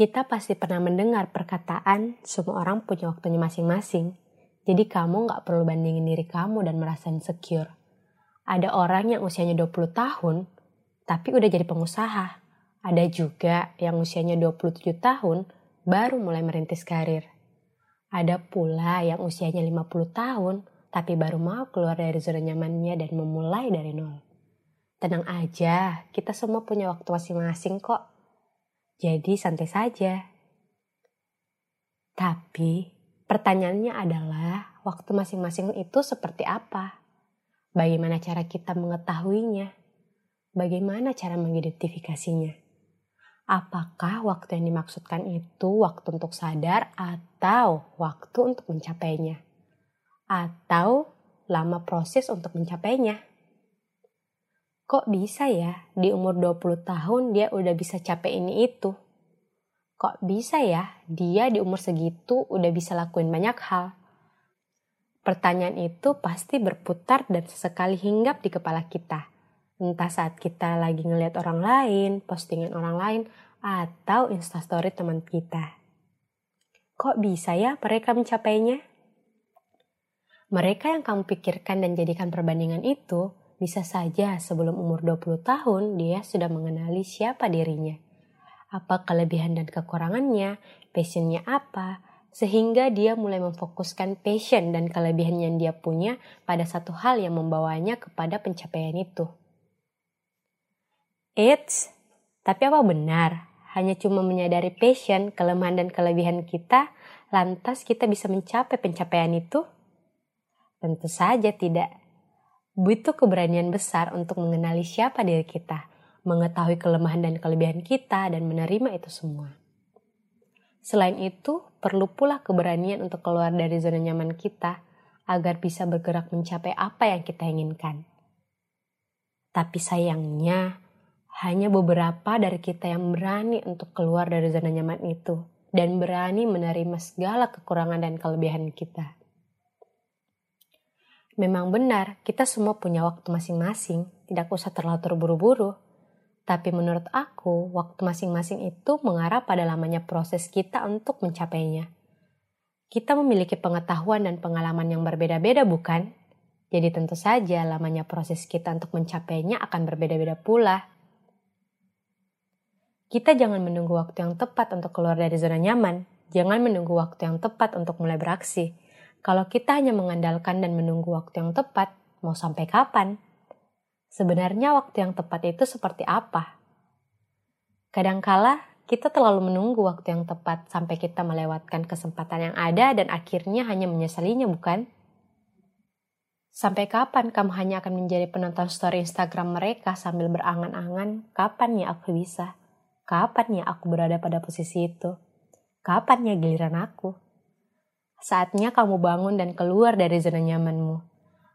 Kita pasti pernah mendengar perkataan semua orang punya waktunya masing-masing. Jadi kamu gak perlu bandingin diri kamu dan merasa insecure. Ada orang yang usianya 20 tahun, tapi udah jadi pengusaha. Ada juga yang usianya 27 tahun, baru mulai merintis karir. Ada pula yang usianya 50 tahun, tapi baru mau keluar dari zona nyamannya dan memulai dari nol. Tenang aja, kita semua punya waktu masing-masing kok. Jadi santai saja. Tapi pertanyaannya adalah waktu masing-masing itu seperti apa? Bagaimana cara kita mengetahuinya? Bagaimana cara mengidentifikasinya? Apakah waktu yang dimaksudkan itu waktu untuk sadar atau waktu untuk mencapainya? Atau lama proses untuk mencapainya? Kok bisa ya di umur 20 tahun dia udah bisa capek ini itu? Kok bisa ya dia di umur segitu udah bisa lakuin banyak hal? Pertanyaan itu pasti berputar dan sesekali hinggap di kepala kita. Entah saat kita lagi ngeliat orang lain, postingan orang lain, atau instastory teman kita. Kok bisa ya mereka mencapainya? Mereka yang kamu pikirkan dan jadikan perbandingan itu bisa saja sebelum umur 20 tahun dia sudah mengenali siapa dirinya. Apa kelebihan dan kekurangannya, passionnya apa, sehingga dia mulai memfokuskan passion dan kelebihan yang dia punya pada satu hal yang membawanya kepada pencapaian itu. It's, tapi apa benar hanya cuma menyadari passion, kelemahan dan kelebihan kita, lantas kita bisa mencapai pencapaian itu? Tentu saja tidak butuh keberanian besar untuk mengenali siapa diri kita, mengetahui kelemahan dan kelebihan kita, dan menerima itu semua. Selain itu, perlu pula keberanian untuk keluar dari zona nyaman kita agar bisa bergerak mencapai apa yang kita inginkan. Tapi sayangnya, hanya beberapa dari kita yang berani untuk keluar dari zona nyaman itu dan berani menerima segala kekurangan dan kelebihan kita. Memang benar, kita semua punya waktu masing-masing, tidak usah terlalu terburu-buru. Tapi menurut aku, waktu masing-masing itu mengarah pada lamanya proses kita untuk mencapainya. Kita memiliki pengetahuan dan pengalaman yang berbeda-beda, bukan? Jadi tentu saja lamanya proses kita untuk mencapainya akan berbeda-beda pula. Kita jangan menunggu waktu yang tepat untuk keluar dari zona nyaman. Jangan menunggu waktu yang tepat untuk mulai beraksi kalau kita hanya mengandalkan dan menunggu waktu yang tepat, mau sampai kapan? Sebenarnya waktu yang tepat itu seperti apa? Kadangkala kita terlalu menunggu waktu yang tepat sampai kita melewatkan kesempatan yang ada dan akhirnya hanya menyesalinya, bukan? Sampai kapan kamu hanya akan menjadi penonton story Instagram mereka sambil berangan-angan, kapan ya aku bisa? Kapan ya aku berada pada posisi itu? Kapan ya giliran aku? Saatnya kamu bangun dan keluar dari zona nyamanmu.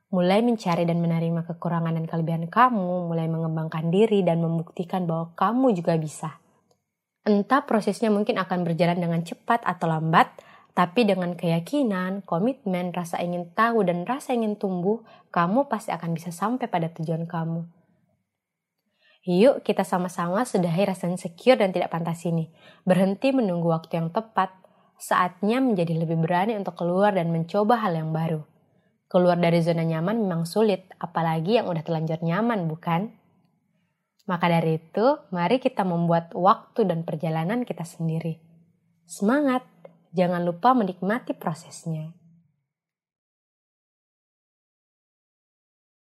Mulai mencari dan menerima kekurangan dan kelebihan kamu, mulai mengembangkan diri dan membuktikan bahwa kamu juga bisa. Entah prosesnya mungkin akan berjalan dengan cepat atau lambat, tapi dengan keyakinan, komitmen, rasa ingin tahu, dan rasa ingin tumbuh, kamu pasti akan bisa sampai pada tujuan kamu. Yuk kita sama-sama sudahi rasa insecure dan tidak pantas ini. Berhenti menunggu waktu yang tepat, saatnya menjadi lebih berani untuk keluar dan mencoba hal yang baru. Keluar dari zona nyaman memang sulit, apalagi yang udah telanjur nyaman, bukan? Maka dari itu, mari kita membuat waktu dan perjalanan kita sendiri. Semangat! Jangan lupa menikmati prosesnya.